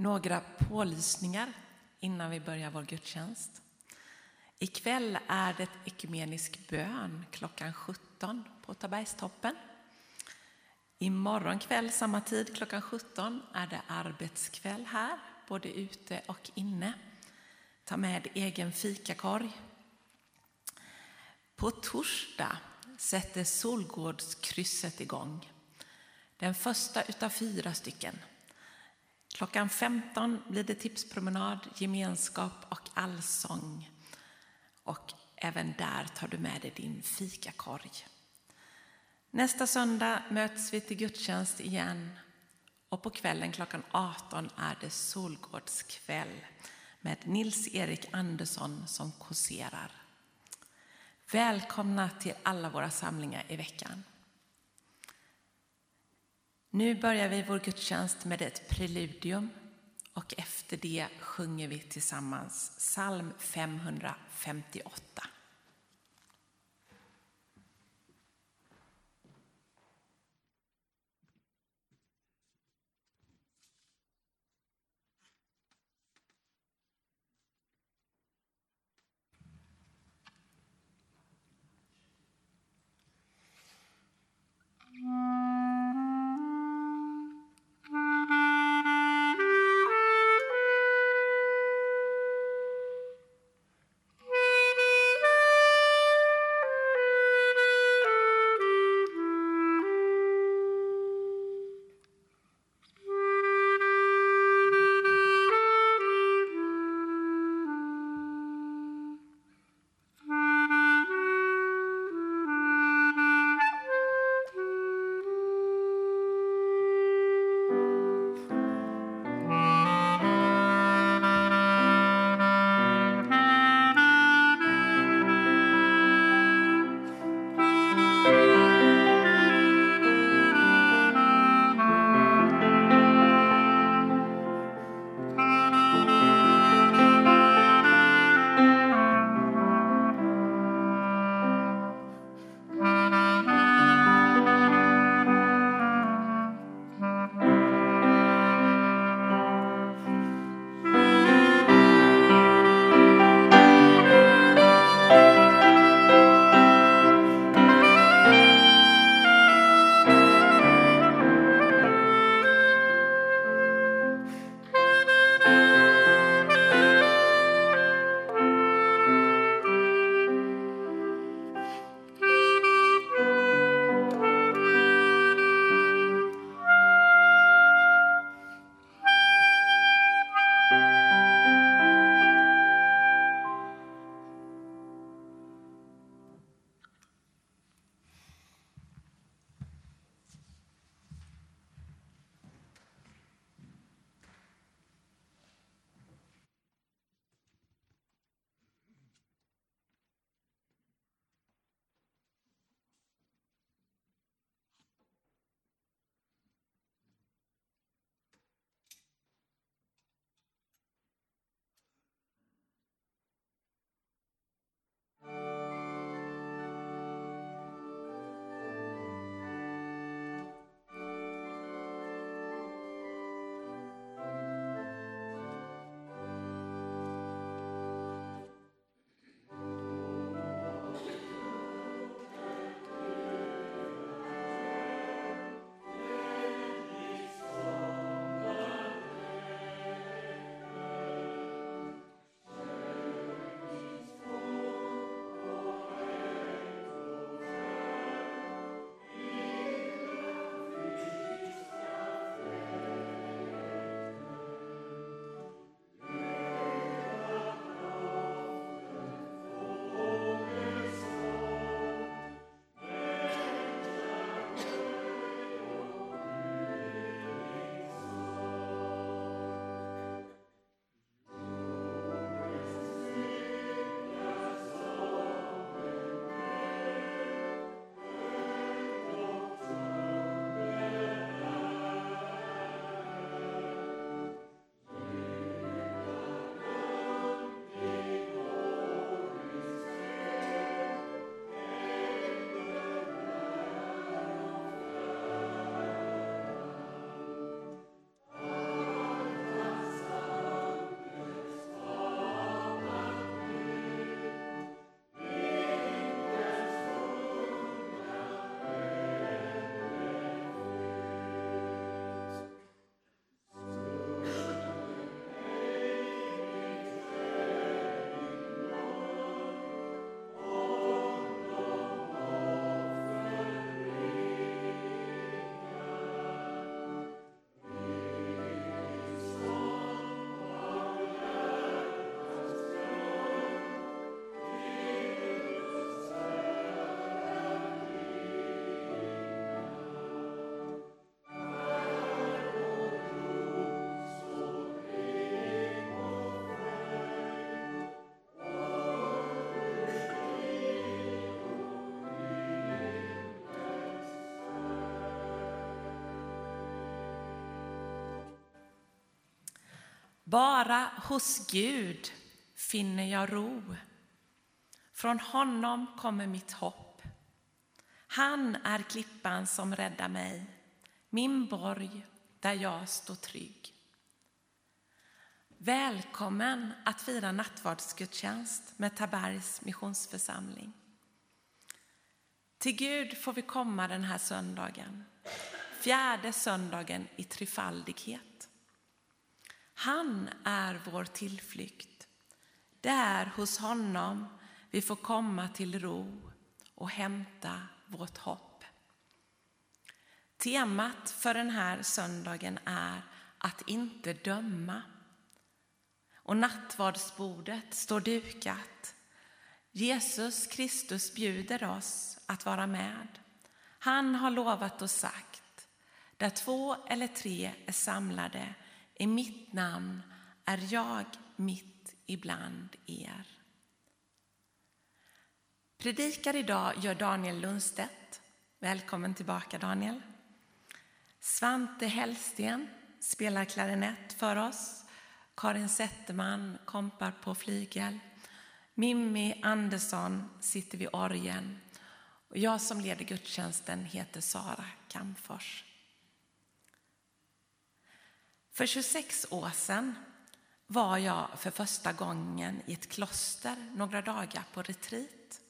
Några pålysningar innan vi börjar vår gudstjänst. Ikväll är det ekumenisk bön klockan 17 på Tabergstoppen. Imorgon kväll samma tid klockan 17 är det arbetskväll här, både ute och inne. Ta med egen fikakorg. På torsdag sätter Solgårdskrysset igång. Den första utav fyra stycken. Klockan 15 blir det tipspromenad, gemenskap och allsång. Och även där tar du med dig din fikakorg. Nästa söndag möts vi till gudstjänst igen och på kvällen klockan 18 är det Solgårdskväll med Nils-Erik Andersson som kåserar. Välkomna till alla våra samlingar i veckan. Nu börjar vi vår gudstjänst med ett preludium och efter det sjunger vi tillsammans psalm 558. Mm. Bara hos Gud finner jag ro. Från honom kommer mitt hopp. Han är klippan som räddar mig, min borg där jag står trygg. Välkommen att fira nattvardsgudstjänst med Tabergs missionsförsamling. Till Gud får vi komma den här söndagen, fjärde söndagen i trefaldighet. Han är vår tillflykt. Det är hos honom vi får komma till ro och hämta vårt hopp. Temat för den här söndagen är att inte döma. Och nattvardsbordet står dukat. Jesus Kristus bjuder oss att vara med. Han har lovat och sagt, där två eller tre är samlade i mitt namn är jag mitt ibland er. Predikar idag gör Daniel Lundstedt. Välkommen tillbaka Daniel. Svante Hellsten spelar klarinett för oss. Karin Zetterman kompar på flygel. Mimmi Andersson sitter vid orgeln. Och jag som leder gudstjänsten heter Sara Kamfors. För 26 år sedan var jag för första gången i ett kloster några dagar på retreat.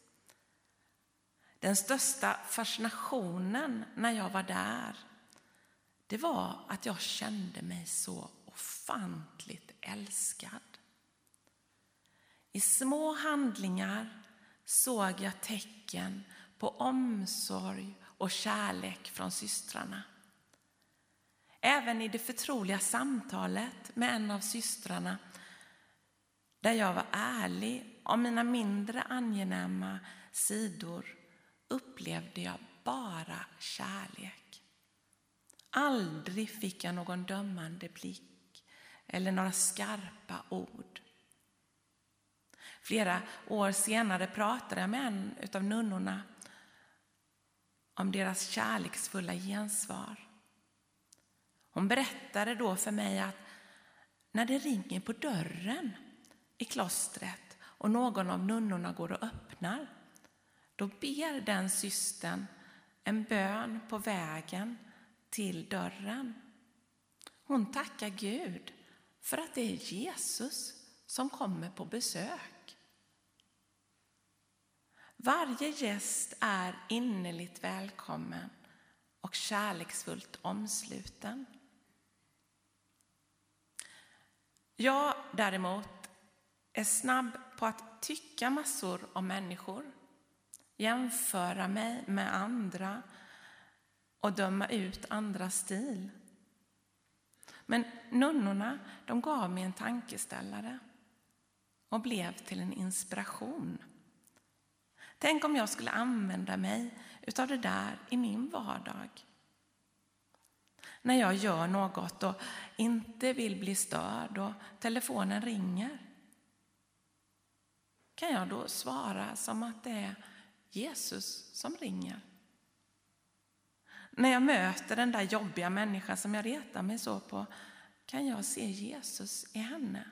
Den största fascinationen när jag var där det var att jag kände mig så ofantligt älskad. I små handlingar såg jag tecken på omsorg och kärlek från systrarna. Även i det förtroliga samtalet med en av systrarna där jag var ärlig om mina mindre angenäma sidor upplevde jag bara kärlek. Aldrig fick jag någon dömande blick eller några skarpa ord. Flera år senare pratade jag med en av nunnorna om deras kärleksfulla gensvar. Hon berättade då för mig att när det ringer på dörren i klostret och någon av nunnorna går och öppnar, då ber den systern en bön på vägen till dörren. Hon tackar Gud för att det är Jesus som kommer på besök. Varje gäst är innerligt välkommen och kärleksfullt omsluten. Jag däremot är snabb på att tycka massor om människor, jämföra mig med andra och döma ut andras stil. Men nunnorna de gav mig en tankeställare och blev till en inspiration. Tänk om jag skulle använda mig av det där i min vardag. När jag gör något och inte vill bli störd och telefonen ringer. Kan jag då svara som att det är Jesus som ringer? När jag möter den där jobbiga människan som jag retar mig så på kan jag se Jesus i henne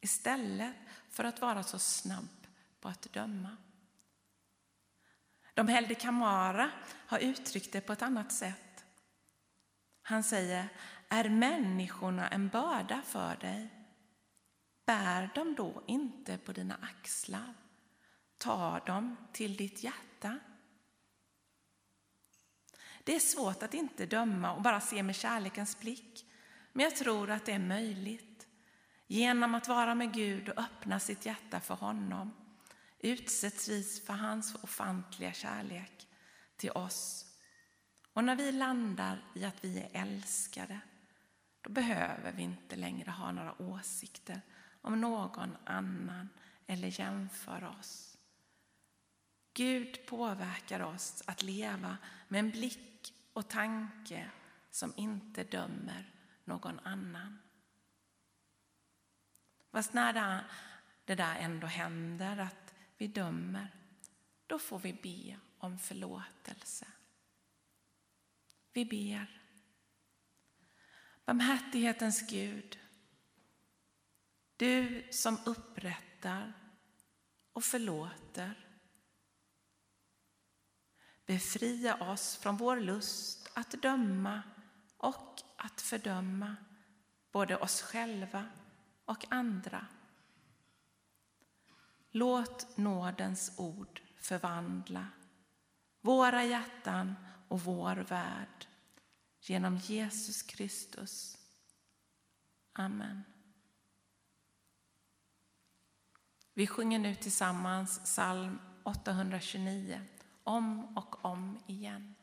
istället för att vara så snabb på att döma. De Helde Kamara har uttryckt det på ett annat sätt. Han säger, är människorna en börda för dig? Bär dem då inte på dina axlar. Ta dem till ditt hjärta. Det är svårt att inte döma och bara se med kärlekens blick. Men jag tror att det är möjligt. Genom att vara med Gud och öppna sitt hjärta för honom utsätts vi för hans ofantliga kärlek till oss. Och när vi landar i att vi är älskade, då behöver vi inte längre ha några åsikter om någon annan eller jämföra oss. Gud påverkar oss att leva med en blick och tanke som inte dömer någon annan. Fast när det där ändå händer, att vi dömer, då får vi be om förlåtelse. Vi ber. Barmhärtighetens Gud, Du som upprättar och förlåter. Befria oss från vår lust att döma och att fördöma både oss själva och andra. Låt nådens ord förvandla våra hjärtan och vår värld genom Jesus Kristus. Amen. Vi sjunger nu tillsammans psalm 829, om och om igen.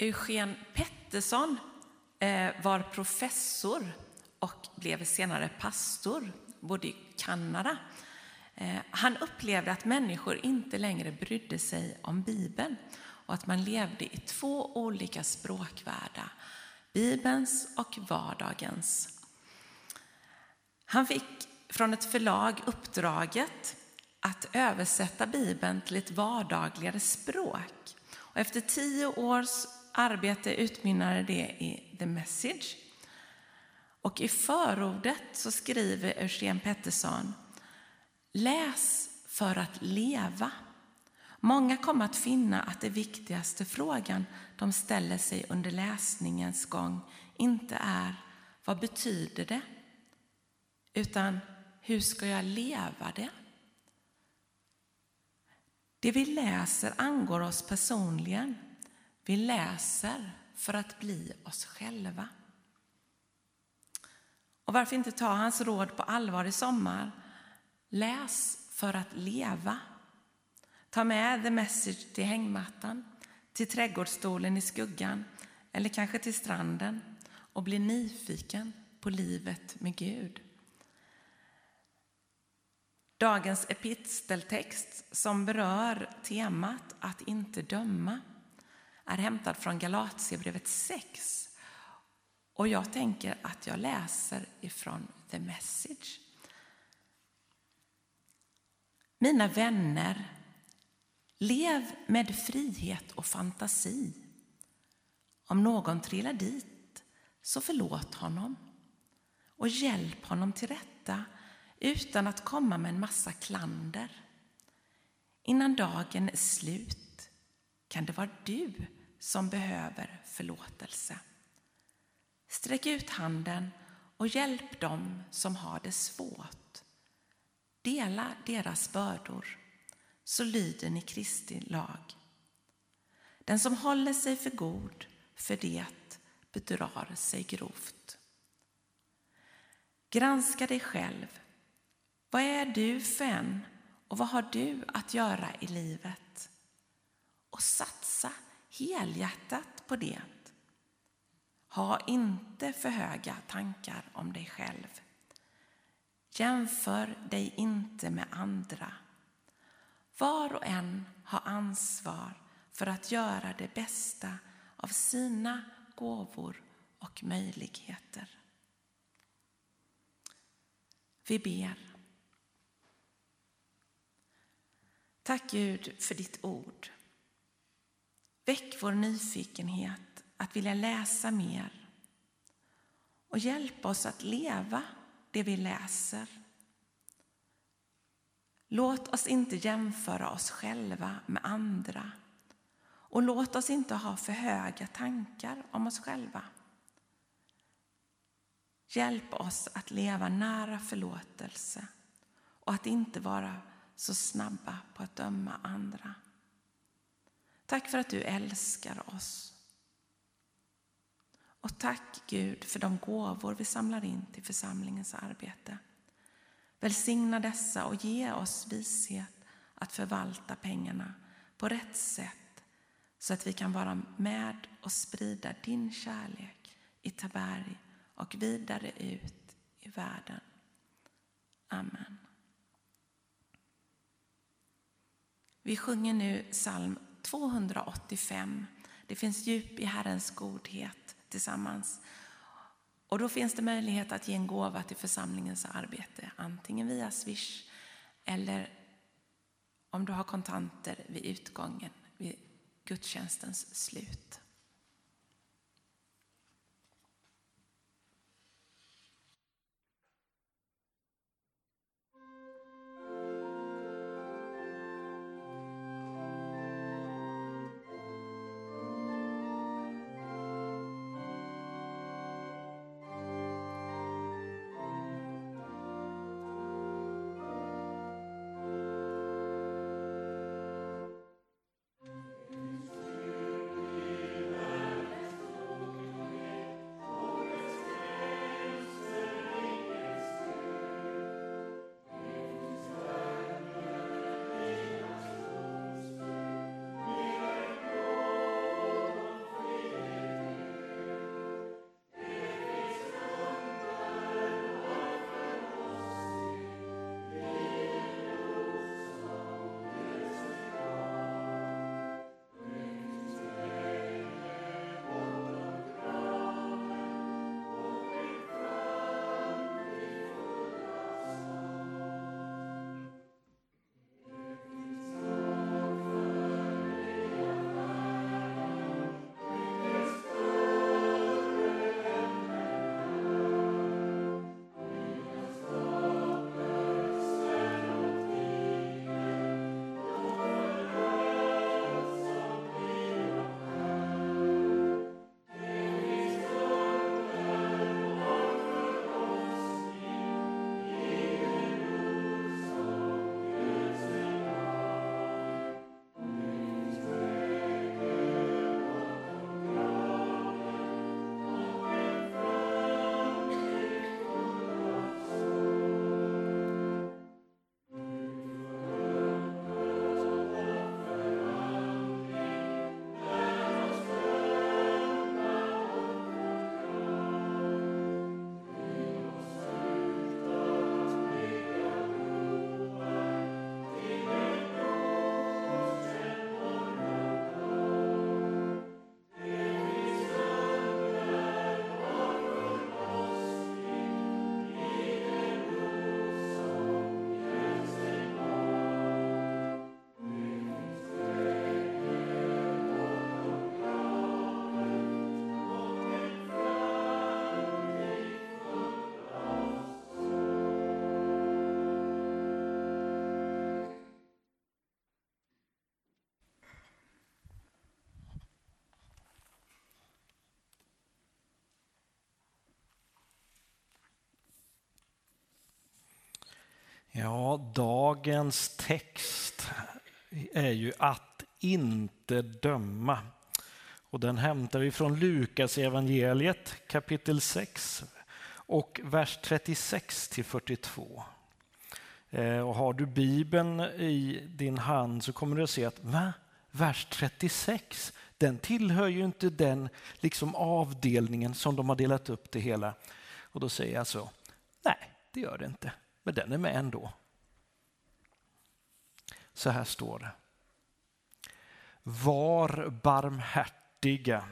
Eugen Pettersson eh, var professor och blev senare pastor, bodde i Kanada. Eh, han upplevde att människor inte längre brydde sig om Bibeln och att man levde i två olika språkvärldar, Bibelns och vardagens. Han fick från ett förlag uppdraget att översätta Bibeln till ett vardagligare språk. Och efter tio års arbete utmynnade det i The Message. Och i förordet så skriver Eugen Pettersson Läs för att leva. Många kommer att finna att den viktigaste frågan de ställer sig under läsningens gång inte är vad betyder det? Utan hur ska jag leva det? Det vi läser angår oss personligen. Vi läser för att bli oss själva. Och varför inte ta hans råd på allvar i sommar? Läs för att leva. Ta med the message till hängmattan, till trädgårdsstolen i skuggan eller kanske till stranden och bli nyfiken på livet med Gud. Dagens episteltext som berör temat att inte döma är hämtad från Galatierbrevet 6. Och jag tänker att jag läser ifrån The Message. Mina vänner, lev med frihet och fantasi. Om någon trillar dit, så förlåt honom och hjälp honom till rätta utan att komma med en massa klander. Innan dagen är slut kan det vara du som behöver förlåtelse. Sträck ut handen och hjälp dem som har det svårt. Dela deras bördor, så lyder ni Kristi lag. Den som håller sig för god för det bedrar sig grovt. Granska dig själv vad är du för en och vad har du att göra i livet? Och satt helhjärtat på det. Ha inte för höga tankar om dig själv. Jämför dig inte med andra. Var och en har ansvar för att göra det bästa av sina gåvor och möjligheter. Vi ber. Tack Gud för ditt ord. Väck vår nyfikenhet att vilja läsa mer och hjälp oss att leva det vi läser. Låt oss inte jämföra oss själva med andra och låt oss inte ha för höga tankar om oss själva. Hjälp oss att leva nära förlåtelse och att inte vara så snabba på att döma andra. Tack för att du älskar oss. Och tack Gud för de gåvor vi samlar in till församlingens arbete. Välsigna dessa och ge oss vishet att förvalta pengarna på rätt sätt så att vi kan vara med och sprida din kärlek i Taberg och vidare ut i världen. Amen. Vi sjunger nu psalm 285. Det finns djup i Herrens godhet tillsammans. Och då finns det möjlighet att ge en gåva till församlingens arbete, antingen via Swish eller om du har kontanter vid utgången, vid gudstjänstens slut. Ja, dagens text är ju att inte döma. Och den hämtar vi från Lukas evangeliet kapitel 6 och vers 36 till 42. Eh, och har du Bibeln i din hand så kommer du att se att va? vers 36, den tillhör ju inte den liksom avdelningen som de har delat upp det hela. Och då säger jag så, nej det gör det inte, men den är med ändå. Så här står det. Var barmhärtiga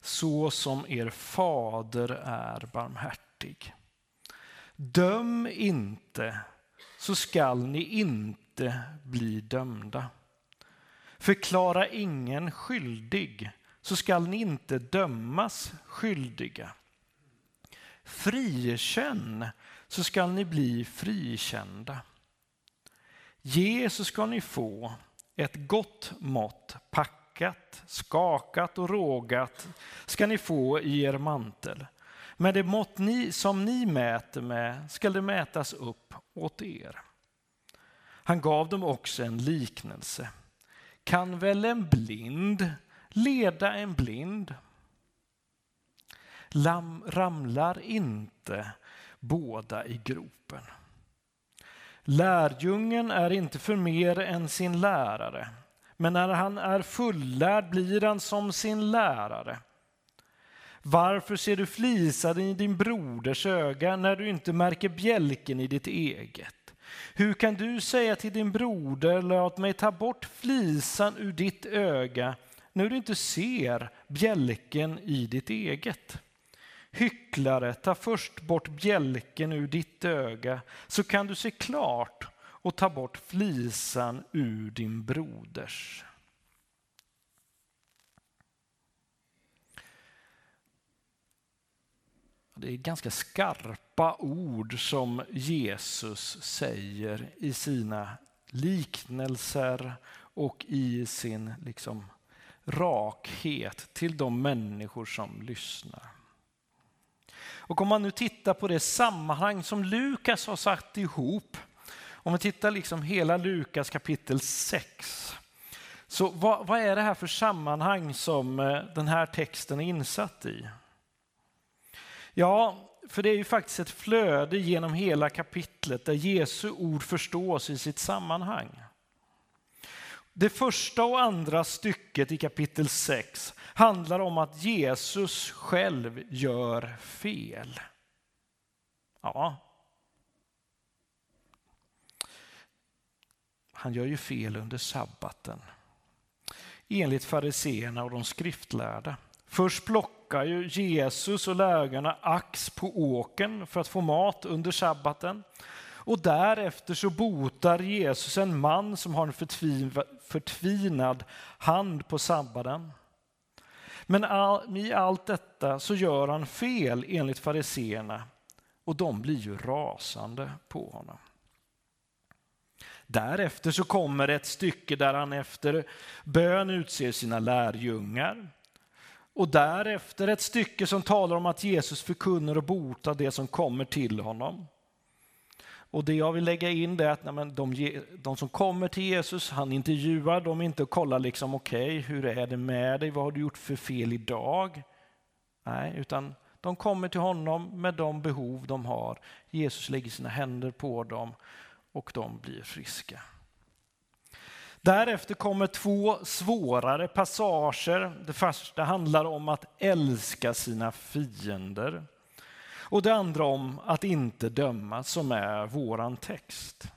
så som er fader är barmhärtig. Döm inte så skall ni inte bli dömda. Förklara ingen skyldig så skall ni inte dömas skyldiga. Frikänn så skall ni bli frikända. Ge så ska ni få ett gott mått packat, skakat och rågat ska ni få i er mantel. Men det mått ni, som ni mäter med skall det mätas upp åt er. Han gav dem också en liknelse. Kan väl en blind leda en blind? Lam, ramlar inte båda i gropen? Lärjungen är inte för mer än sin lärare, men när han är fullärd blir han som sin lärare. Varför ser du flisan i din broders öga när du inte märker bjälken i ditt eget? Hur kan du säga till din broder, låt mig ta bort flisan ur ditt öga, när du inte ser bjälken i ditt eget? Hycklare, ta först bort bjälken ur ditt öga, så kan du se klart och ta bort flisan ur din broders. Det är ganska skarpa ord som Jesus säger i sina liknelser och i sin liksom, rakhet till de människor som lyssnar. Och om man nu tittar på det sammanhang som Lukas har satt ihop, om vi tittar liksom hela Lukas kapitel 6, så vad, vad är det här för sammanhang som eh, den här texten är insatt i? Ja, för det är ju faktiskt ett flöde genom hela kapitlet där Jesu ord förstås i sitt sammanhang. Det första och andra stycket i kapitel 6 handlar om att Jesus själv gör fel. Ja. Han gör ju fel under sabbaten. Enligt fariseerna och de skriftlärda. Först plockar ju Jesus och lärjungarna ax på åken för att få mat under sabbaten. Och därefter så botar Jesus en man som har en förtvinad hand på sabbaten. Men all, i allt detta så gör han fel enligt fariseerna och de blir ju rasande på honom. Därefter så kommer ett stycke där han efter bön utser sina lärjungar. Och därefter ett stycke som talar om att Jesus förkunnar och botar det som kommer till honom. Och det jag vill lägga in är att nej, de, de, som kommer till Jesus, han intervjuar dem inte och kollar liksom okej, okay, hur är det med dig, vad har du gjort för fel idag? Nej, utan de kommer till honom med de behov de har. Jesus lägger sina händer på dem och de blir friska. Därefter kommer två svårare passager. Det första handlar om att älska sina fiender. Och det andra om att inte döma, som är våran text.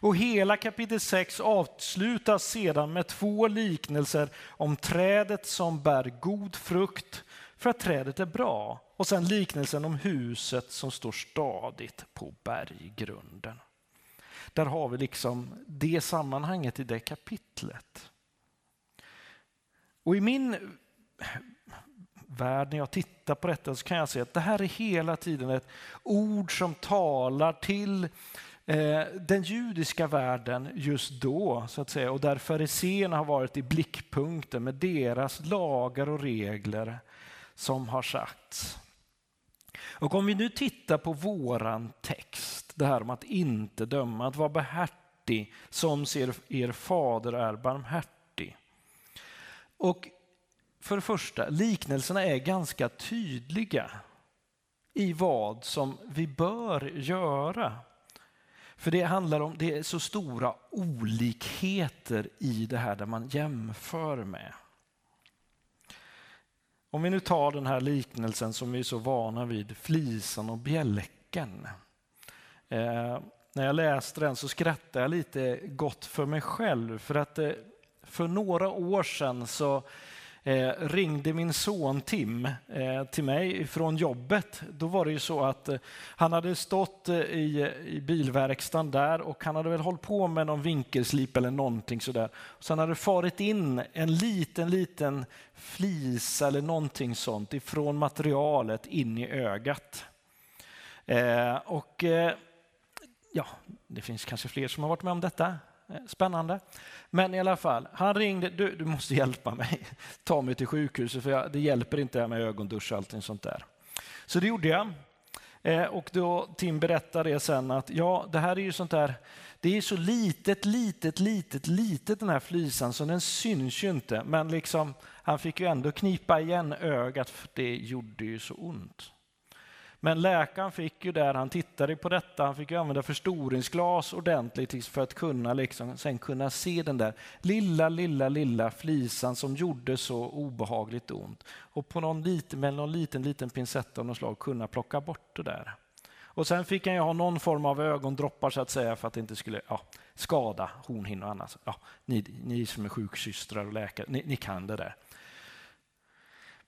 Och hela kapitel 6 avslutas sedan med två liknelser om trädet som bär god frukt för att trädet är bra och sen liknelsen om huset som står stadigt på berggrunden. Där har vi liksom det sammanhanget i det kapitlet. Och i min värld, när jag tittar på detta så kan jag se att det här är hela tiden ett ord som talar till eh, den judiska världen just då, så att säga, och där fariséerna har varit i blickpunkten med deras lagar och regler som har sagts. Och om vi nu tittar på våran text text, det här om att inte döma, att vara behärtig som ser er fader är barmhärtig. Och för det första, liknelserna är ganska tydliga i vad som vi bör göra. För det handlar om, det är så stora olikheter i det här där man jämför med. Om vi nu tar den här liknelsen som vi är så vana vid, flisan och bjälken. Eh, när jag läste den så skrattade jag lite gott för mig själv för att eh, för några år sedan så eh, ringde min son Tim eh, till mig från jobbet. Då var det ju så att eh, han hade stått eh, i, i bilverkstaden där och han hade väl hållit på med någon vinkelslip eller någonting sådär. Sen hade det farit in en liten, liten flisa eller någonting sånt ifrån materialet in i ögat. Eh, och eh, ja, det finns kanske fler som har varit med om detta. Eh, spännande. Men i alla fall, han ringde. Du, du måste hjälpa mig. Ta mig till sjukhuset för jag, det hjälper inte med ögondusch och allting sånt där. Så det gjorde jag. Eh, och då Tim berättade det sen att ja, det här är ju sånt där. Det är så litet, litet, litet, litet den här flisan så den syns ju inte. Men liksom, han fick ju ändå knipa igen ögat för det gjorde ju så ont. Men läkaren fick ju där, han tittade på detta, han fick ju använda förstoringsglas ordentligt för att kunna liksom, sen kunna se den där lilla, lilla, lilla flisan som gjorde så obehagligt ont. Och på någon liten, med någon liten, liten pincett av något slag kunna plocka bort det där. Och sen fick han ju ha någon form av ögondroppar så att säga för att det inte skulle ja, skada hornhinnor och annat. Ja, ni, ni som är sjuksystrar och läkare, ni, ni kan det där.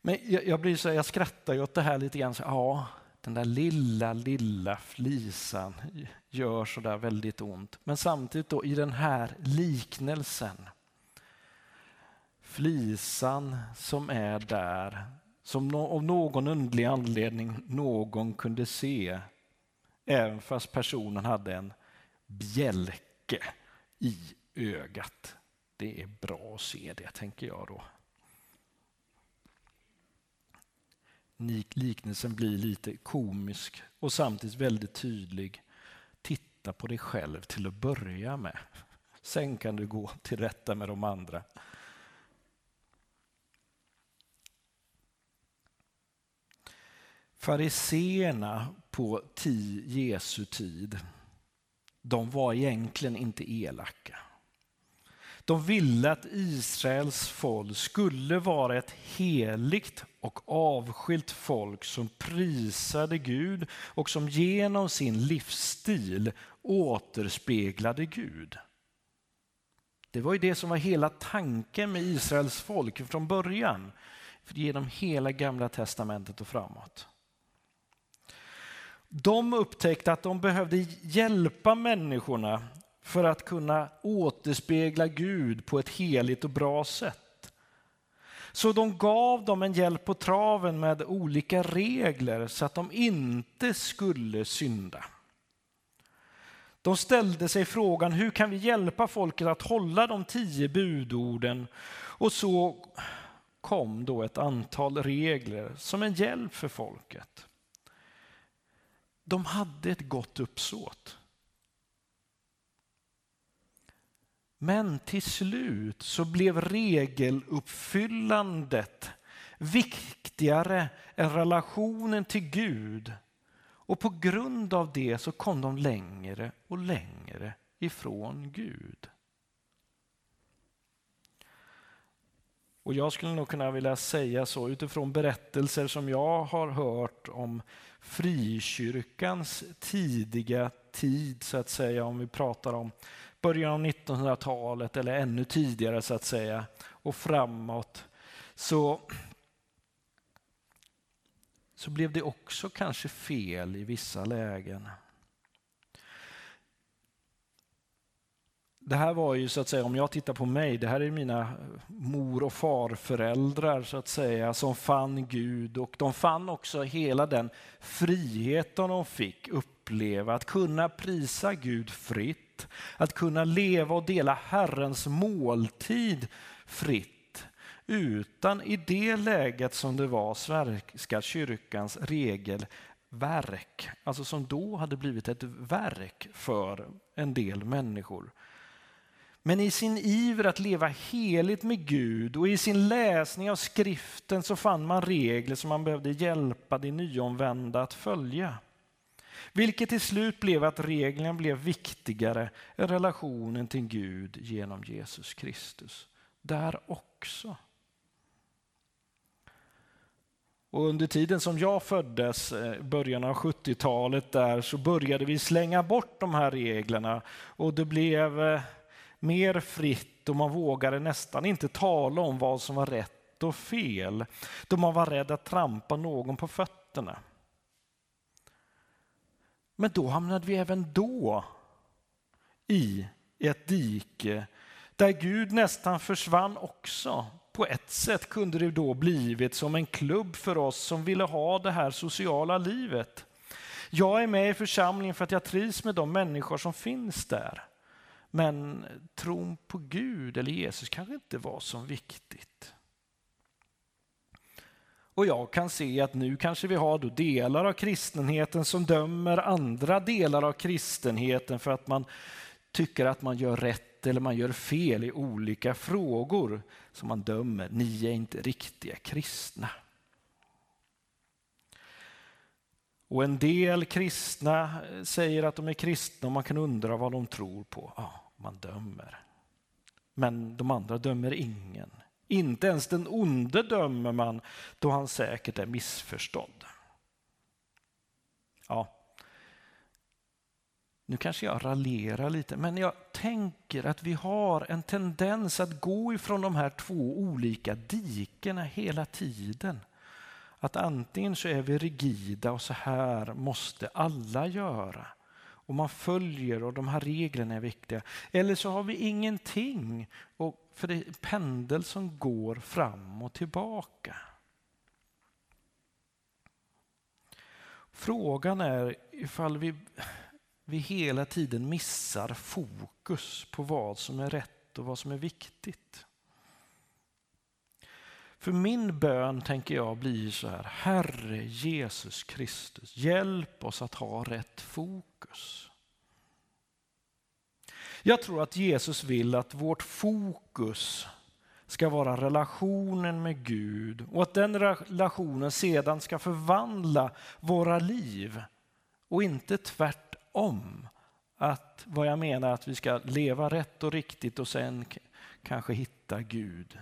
Men jag, jag, blir så, jag skrattar ju åt det här lite grann. Så, ja, den där lilla, lilla flisan gör så där väldigt ont. Men samtidigt då i den här liknelsen, flisan som är där, som av någon underlig anledning någon kunde se, även fast personen hade en bjälke i ögat. Det är bra att se det, tänker jag då. Liknelsen blir lite komisk och samtidigt väldigt tydlig. Titta på dig själv till att börja med. Sen kan du gå till rätta med de andra. Fariseerna på Jesu tid, de var egentligen inte elaka. De ville att Israels folk skulle vara ett heligt och avskilt folk som prisade Gud och som genom sin livsstil återspeglade Gud. Det var ju det som var hela tanken med Israels folk från början, genom hela gamla testamentet och framåt. De upptäckte att de behövde hjälpa människorna för att kunna återspegla Gud på ett heligt och bra sätt. Så de gav dem en hjälp på traven med olika regler så att de inte skulle synda. De ställde sig frågan hur kan vi hjälpa folket att hålla de tio budorden? Och så kom då ett antal regler som en hjälp för folket. De hade ett gott uppsåt. Men till slut så blev regeluppfyllandet viktigare än relationen till Gud. Och på grund av det så kom de längre och längre ifrån Gud. Och jag skulle nog kunna vilja säga så utifrån berättelser som jag har hört om frikyrkans tidiga tid, så att säga, om vi pratar om början av 1900-talet eller ännu tidigare så att säga och framåt så, så blev det också kanske fel i vissa lägen. Det här var ju så att säga, om jag tittar på mig, det här är mina mor och farföräldrar så att säga som fann Gud och de fann också hela den friheten de fick uppleva, att kunna prisa Gud fritt att kunna leva och dela Herrens måltid fritt. Utan i det läget som det var svenska kyrkans regelverk alltså som då hade blivit ett verk för en del människor. Men i sin iver att leva heligt med Gud och i sin läsning av skriften så fann man regler som man behövde hjälpa de nyomvända att följa. Vilket till slut blev att reglerna blev viktigare än relationen till Gud genom Jesus Kristus. Där också. Och under tiden som jag föddes, eh, början av 70-talet, där så började vi slänga bort de här reglerna och det blev eh, mer fritt och man vågade nästan inte tala om vad som var rätt och fel, då man var rädd att trampa någon på fötterna. Men då hamnade vi även då i ett dike där Gud nästan försvann också. På ett sätt kunde det då blivit som en klubb för oss som ville ha det här sociala livet. Jag är med i församlingen för att jag trivs med de människor som finns där. Men tron på Gud eller Jesus kanske inte var så viktigt. Och jag kan se att nu kanske vi har då delar av kristenheten som dömer andra delar av kristenheten för att man tycker att man gör rätt eller man gör fel i olika frågor som man dömer. Ni är inte riktiga kristna. Och en del kristna säger att de är kristna och man kan undra vad de tror på. Ja, man dömer. Men de andra dömer ingen. Inte ens den onde dömer man då han säkert är missförstådd. Ja, nu kanske jag raljerar lite, men jag tänker att vi har en tendens att gå ifrån de här två olika dikena hela tiden. Att antingen så är vi rigida och så här måste alla göra och man följer och de här reglerna är viktiga. Eller så har vi ingenting, och för det är en pendel som går fram och tillbaka. Frågan är ifall vi, vi hela tiden missar fokus på vad som är rätt och vad som är viktigt. För min bön tänker jag blir så här, Herre Jesus Kristus, hjälp oss att ha rätt fokus. Jag tror att Jesus vill att vårt fokus ska vara relationen med Gud och att den relationen sedan ska förvandla våra liv och inte tvärtom. Att vad jag menar att vi ska leva rätt och riktigt och sen kanske hitta Gud.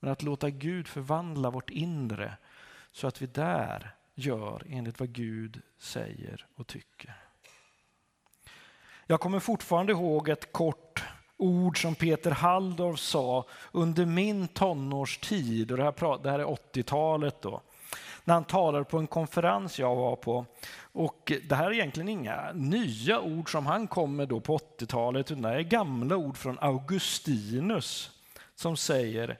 Men att låta Gud förvandla vårt inre så att vi där gör enligt vad Gud säger och tycker. Jag kommer fortfarande ihåg ett kort ord som Peter Halldorf sa under min tonårstid, och det här, det här är 80-talet då, när han talade på en konferens jag var på. Och det här är egentligen inga nya ord som han kom med då på 80-talet, utan det är gamla ord från Augustinus som säger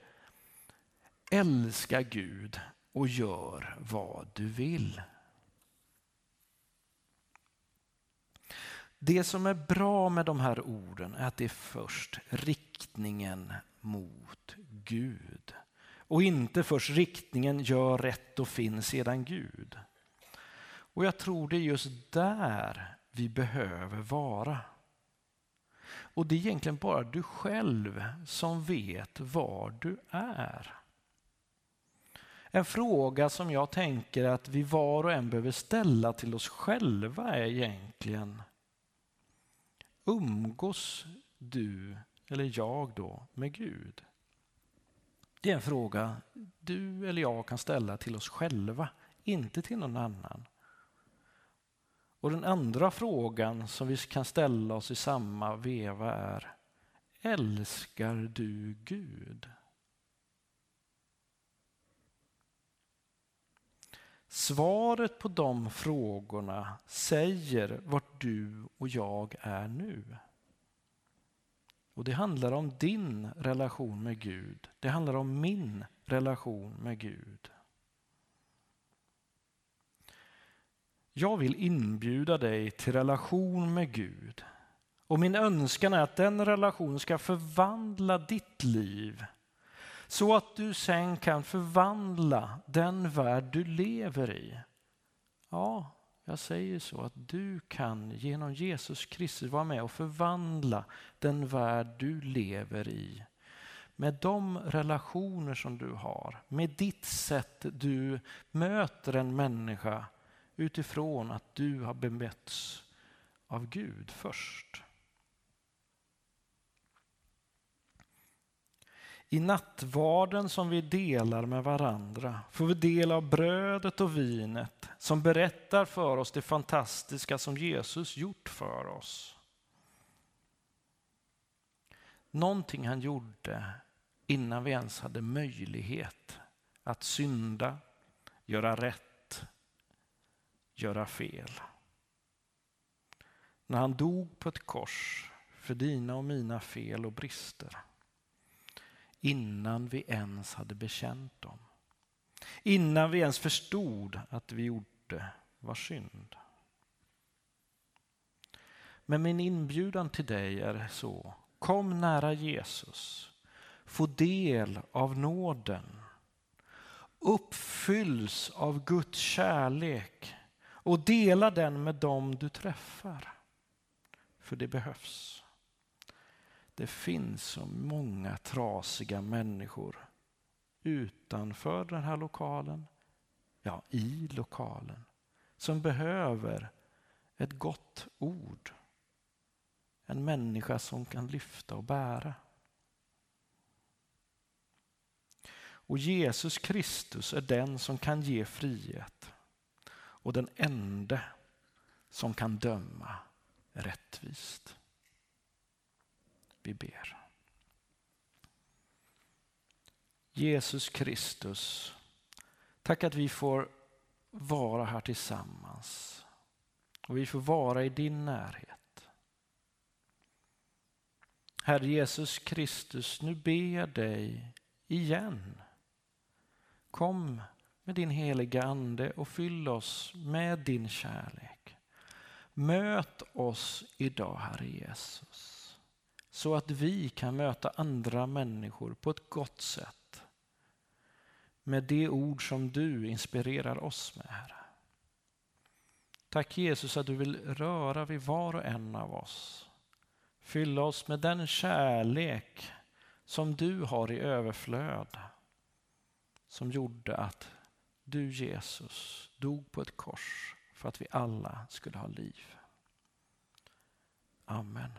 Älska Gud och gör vad du vill. Det som är bra med de här orden är att det är först riktningen mot Gud. Och inte först riktningen gör rätt och finns sedan Gud. Och jag tror det är just där vi behöver vara. Och det är egentligen bara du själv som vet var du är. En fråga som jag tänker att vi var och en behöver ställa till oss själva är egentligen Umgås du, eller jag då, med Gud? Det är en fråga du eller jag kan ställa till oss själva, inte till någon annan. Och den andra frågan som vi kan ställa oss i samma veva är Älskar du Gud? Svaret på de frågorna säger vart du och jag är nu. Och Det handlar om din relation med Gud. Det handlar om min relation med Gud. Jag vill inbjuda dig till relation med Gud. Och min önskan är att den relationen ska förvandla ditt liv så att du sen kan förvandla den värld du lever i. Ja, jag säger så att du kan genom Jesus Kristus vara med och förvandla den värld du lever i. Med de relationer som du har, med ditt sätt du möter en människa utifrån att du har bemötts av Gud först. I nattvarden som vi delar med varandra får vi del av brödet och vinet som berättar för oss det fantastiska som Jesus gjort för oss. Någonting han gjorde innan vi ens hade möjlighet att synda, göra rätt, göra fel. När han dog på ett kors för dina och mina fel och brister innan vi ens hade bekänt dem. Innan vi ens förstod att vi gjorde var synd. Men min inbjudan till dig är så, kom nära Jesus, få del av nåden, uppfylls av Guds kärlek och dela den med dem du träffar. För det behövs. Det finns så många trasiga människor utanför den här lokalen, ja i lokalen, som behöver ett gott ord. En människa som kan lyfta och bära. Och Jesus Kristus är den som kan ge frihet och den enda som kan döma rättvist. Vi ber. Jesus Kristus, tack att vi får vara här tillsammans och vi får vara i din närhet. Herre Jesus Kristus, nu ber jag dig igen. Kom med din heliga Ande och fyll oss med din kärlek. Möt oss idag, Herre Jesus så att vi kan möta andra människor på ett gott sätt med det ord som du inspirerar oss med, Herre. Tack Jesus att du vill röra vid var och en av oss. Fylla oss med den kärlek som du har i överflöd. Som gjorde att du Jesus dog på ett kors för att vi alla skulle ha liv. Amen.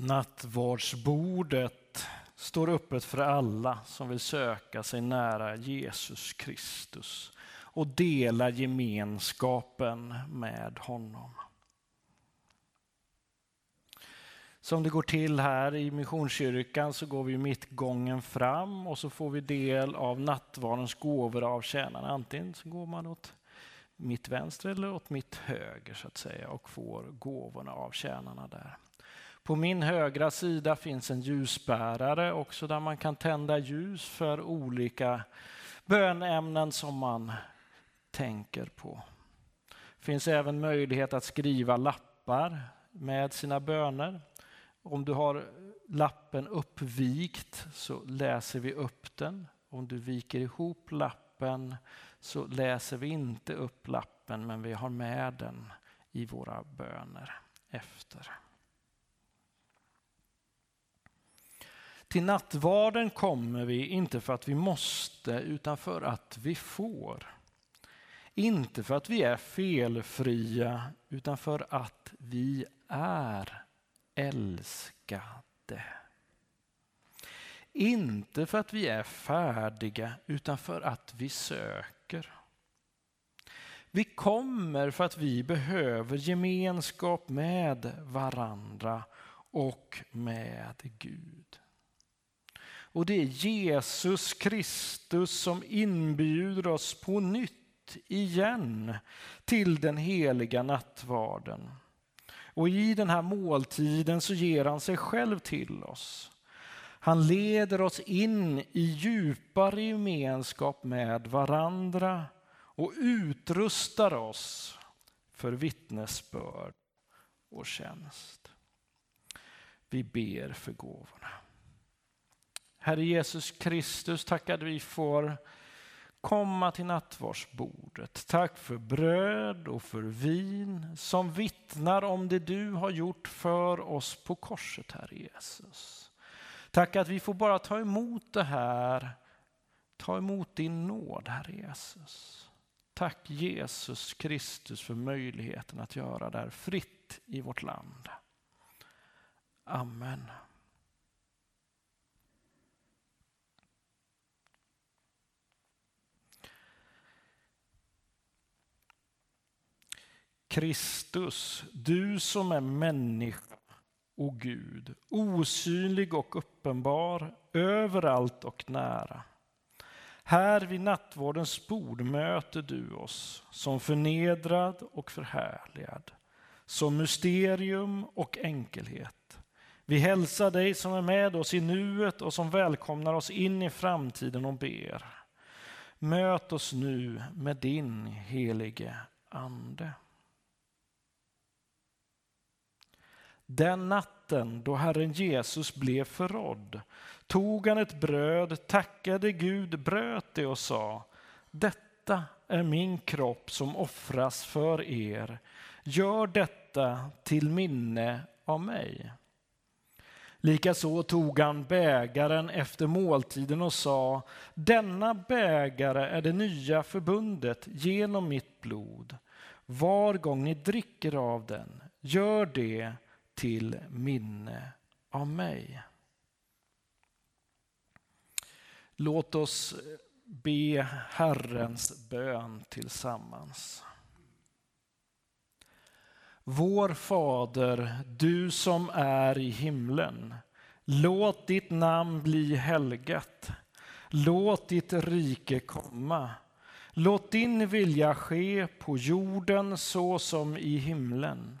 Nattvardsbordet står öppet för alla som vill söka sig nära Jesus Kristus och dela gemenskapen med honom. Som det går till här i Missionskyrkan så går vi mittgången fram och så får vi del av nattvardens gåvor av tjänarna. Antingen så går man åt mitt vänster eller åt mitt höger så att säga och får gåvorna av tjänarna där. På min högra sida finns en ljusbärare också där man kan tända ljus för olika bönämnen som man tänker på. Det finns även möjlighet att skriva lappar med sina böner. Om du har lappen uppvikt så läser vi upp den. Om du viker ihop lappen så läser vi inte upp lappen men vi har med den i våra böner efter. Till nattvarden kommer vi inte för att vi måste utan för att vi får. Inte för att vi är felfria utan för att vi är älskade. Inte för att vi är färdiga utan för att vi söker. Vi kommer för att vi behöver gemenskap med varandra och med Gud. Och det är Jesus Kristus som inbjuder oss på nytt igen till den heliga nattvarden. Och i den här måltiden så ger han sig själv till oss. Han leder oss in i djupare gemenskap med varandra och utrustar oss för vittnesbörd och tjänst. Vi ber för gåvorna. Herre Jesus Kristus, tack att vi får komma till nattvardsbordet. Tack för bröd och för vin som vittnar om det du har gjort för oss på korset, Herre Jesus. Tack att vi får bara ta emot det här, ta emot din nåd, Herre Jesus. Tack Jesus Kristus för möjligheten att göra det här fritt i vårt land. Amen. Kristus, du som är människa och Gud, osynlig och uppenbar, överallt och nära. Här vid nattvårdens bord möter du oss som förnedrad och förhärligad, som mysterium och enkelhet. Vi hälsar dig som är med oss i nuet och som välkomnar oss in i framtiden och ber. Möt oss nu med din helige Ande. Den natten då Herren Jesus blev förrådd tog han ett bröd, tackade Gud, bröt det och sa Detta är min kropp som offras för er. Gör detta till minne av mig. Likaså tog han bägaren efter måltiden och sa Denna bägare är det nya förbundet genom mitt blod. Var gång ni dricker av den, gör det till minne av mig. Låt oss be Herrens bön tillsammans. Vår Fader, du som är i himlen. Låt ditt namn bli helgat. Låt ditt rike komma. Låt din vilja ske på jorden så som i himlen.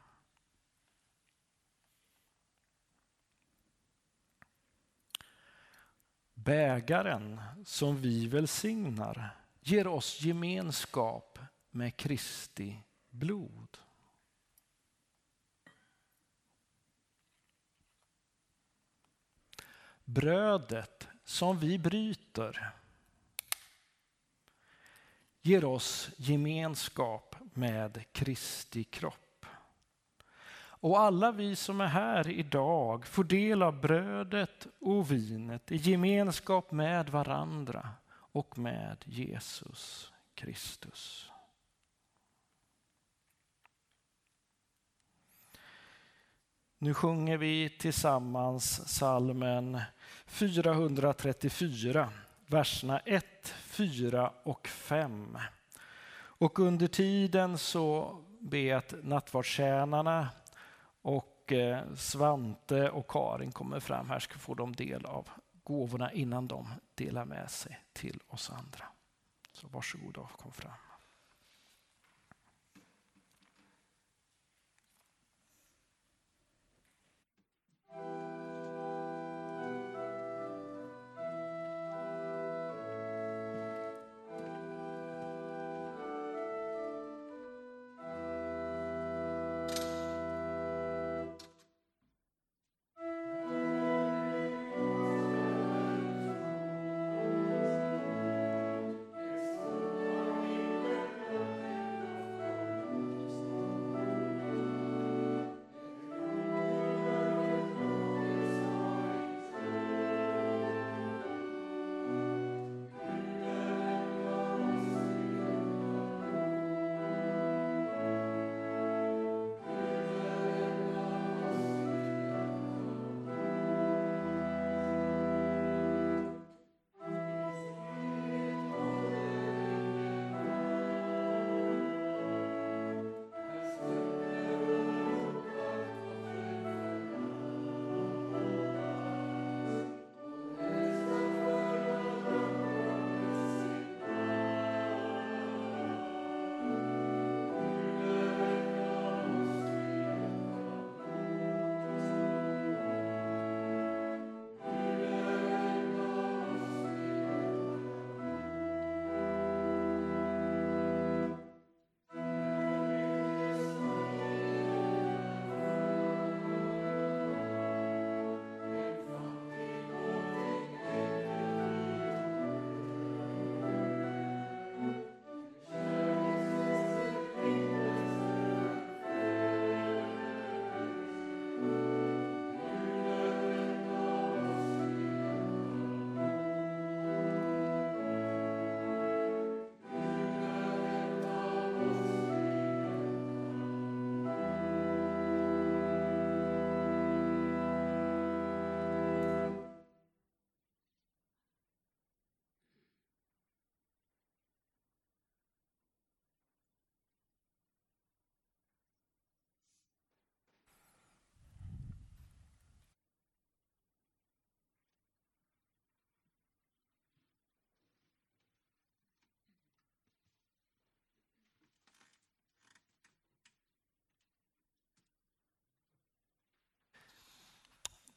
Bägaren som vi välsignar ger oss gemenskap med Kristi blod. Brödet som vi bryter ger oss gemenskap med Kristi kropp. Och alla vi som är här idag får del av brödet och vinet i gemenskap med varandra och med Jesus Kristus. Nu sjunger vi tillsammans salmen 434, verserna 1, 4 och 5. Och under tiden så ber jag att nattvardstjänarna och eh, Svante och Karin kommer fram här ska få de del av gåvorna innan de delar med sig till oss andra. Så varsågoda och kom fram.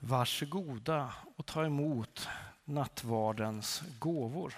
Varsågoda och ta emot nattvardens gåvor.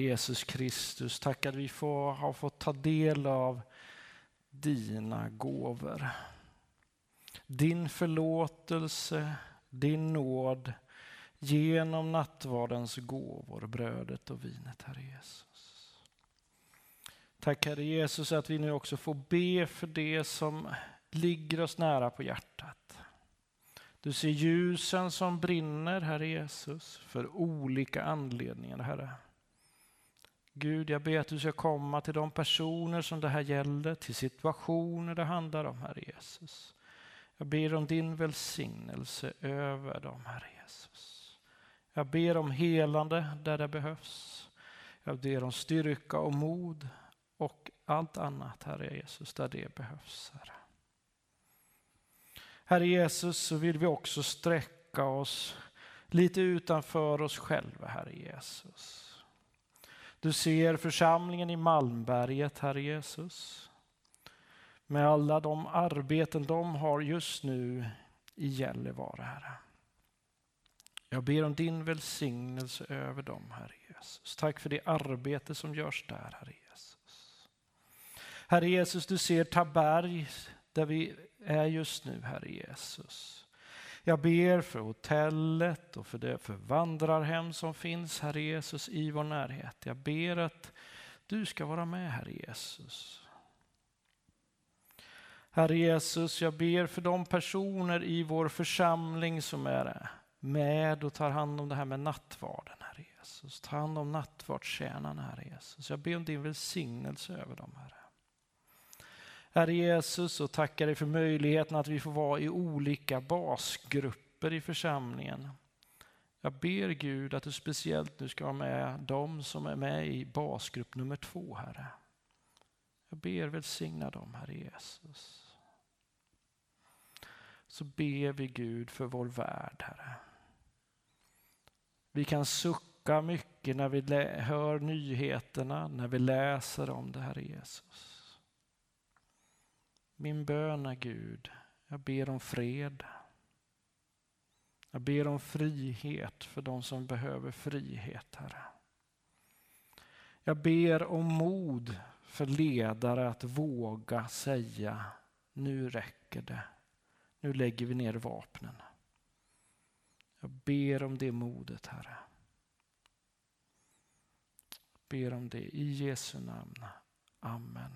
Jesus Kristus, tack att vi får, har fått ta del av dina gåvor. Din förlåtelse, din nåd genom nattvardens gåvor, brödet och vinet, Herre Jesus. Tack Herre Jesus att vi nu också får be för det som ligger oss nära på hjärtat. Du ser ljusen som brinner, Herre Jesus, för olika anledningar, Herre. Gud, jag ber att du ska komma till de personer som det här gäller, till situationer det handlar om, Herre Jesus. Jag ber om din välsignelse över dem, Herre Jesus. Jag ber om helande där det behövs. Jag ber om styrka och mod och allt annat, Herre Jesus, där det behövs, Herre. Herre Jesus, så vill vi också sträcka oss lite utanför oss själva, Herre Jesus. Du ser församlingen i Malmberget, Herre Jesus. Med alla de arbeten de har just nu i Gällivare, Herre. Jag ber om din välsignelse över dem, Herre Jesus. Tack för det arbete som görs där, Herre Jesus. Herre Jesus, du ser Taberg där vi är just nu, Herre Jesus. Jag ber för hotellet och för det för vandrarhem som finns, Herre Jesus, i vår närhet. Jag ber att du ska vara med, Herre Jesus. Herre Jesus, jag ber för de personer i vår församling som är med och tar hand om det här med nattvarden, Herre Jesus. Ta hand om nattvardstjänarna, Herre Jesus. Jag ber om din välsignelse över dem, Herre. Herre Jesus, och tackar dig för möjligheten att vi får vara i olika basgrupper i församlingen. Jag ber Gud att du speciellt nu ska vara med de som är med i basgrupp nummer två, Herre. Jag ber välsigna dem, Herre Jesus. Så ber vi Gud för vår värld, Herre. Vi kan sucka mycket när vi hör nyheterna, när vi läser om det, Herre Jesus. Min bön är Gud, jag ber om fred. Jag ber om frihet för de som behöver frihet, Herre. Jag ber om mod för ledare att våga säga nu räcker det. Nu lägger vi ner vapnen. Jag ber om det modet, Herre. Jag ber om det i Jesu namn. Amen.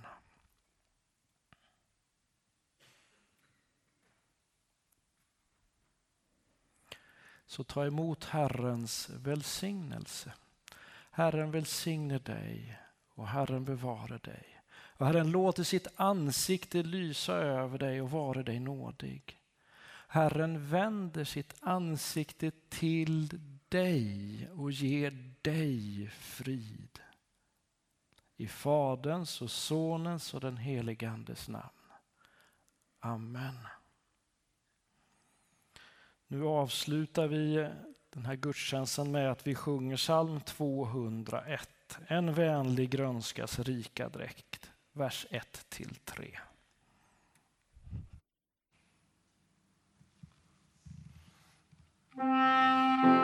Så ta emot Herrens välsignelse. Herren välsigne dig och Herren bevare dig. Och Herren låter sitt ansikte lysa över dig och vara dig nådig. Herren vänder sitt ansikte till dig och ger dig frid. I Faderns och Sonens och den helige Andes namn. Amen. Nu avslutar vi den här gudstjänsten med att vi sjunger psalm 201. En vänlig grönskas rika dräkt, vers 1 till 3. Mm.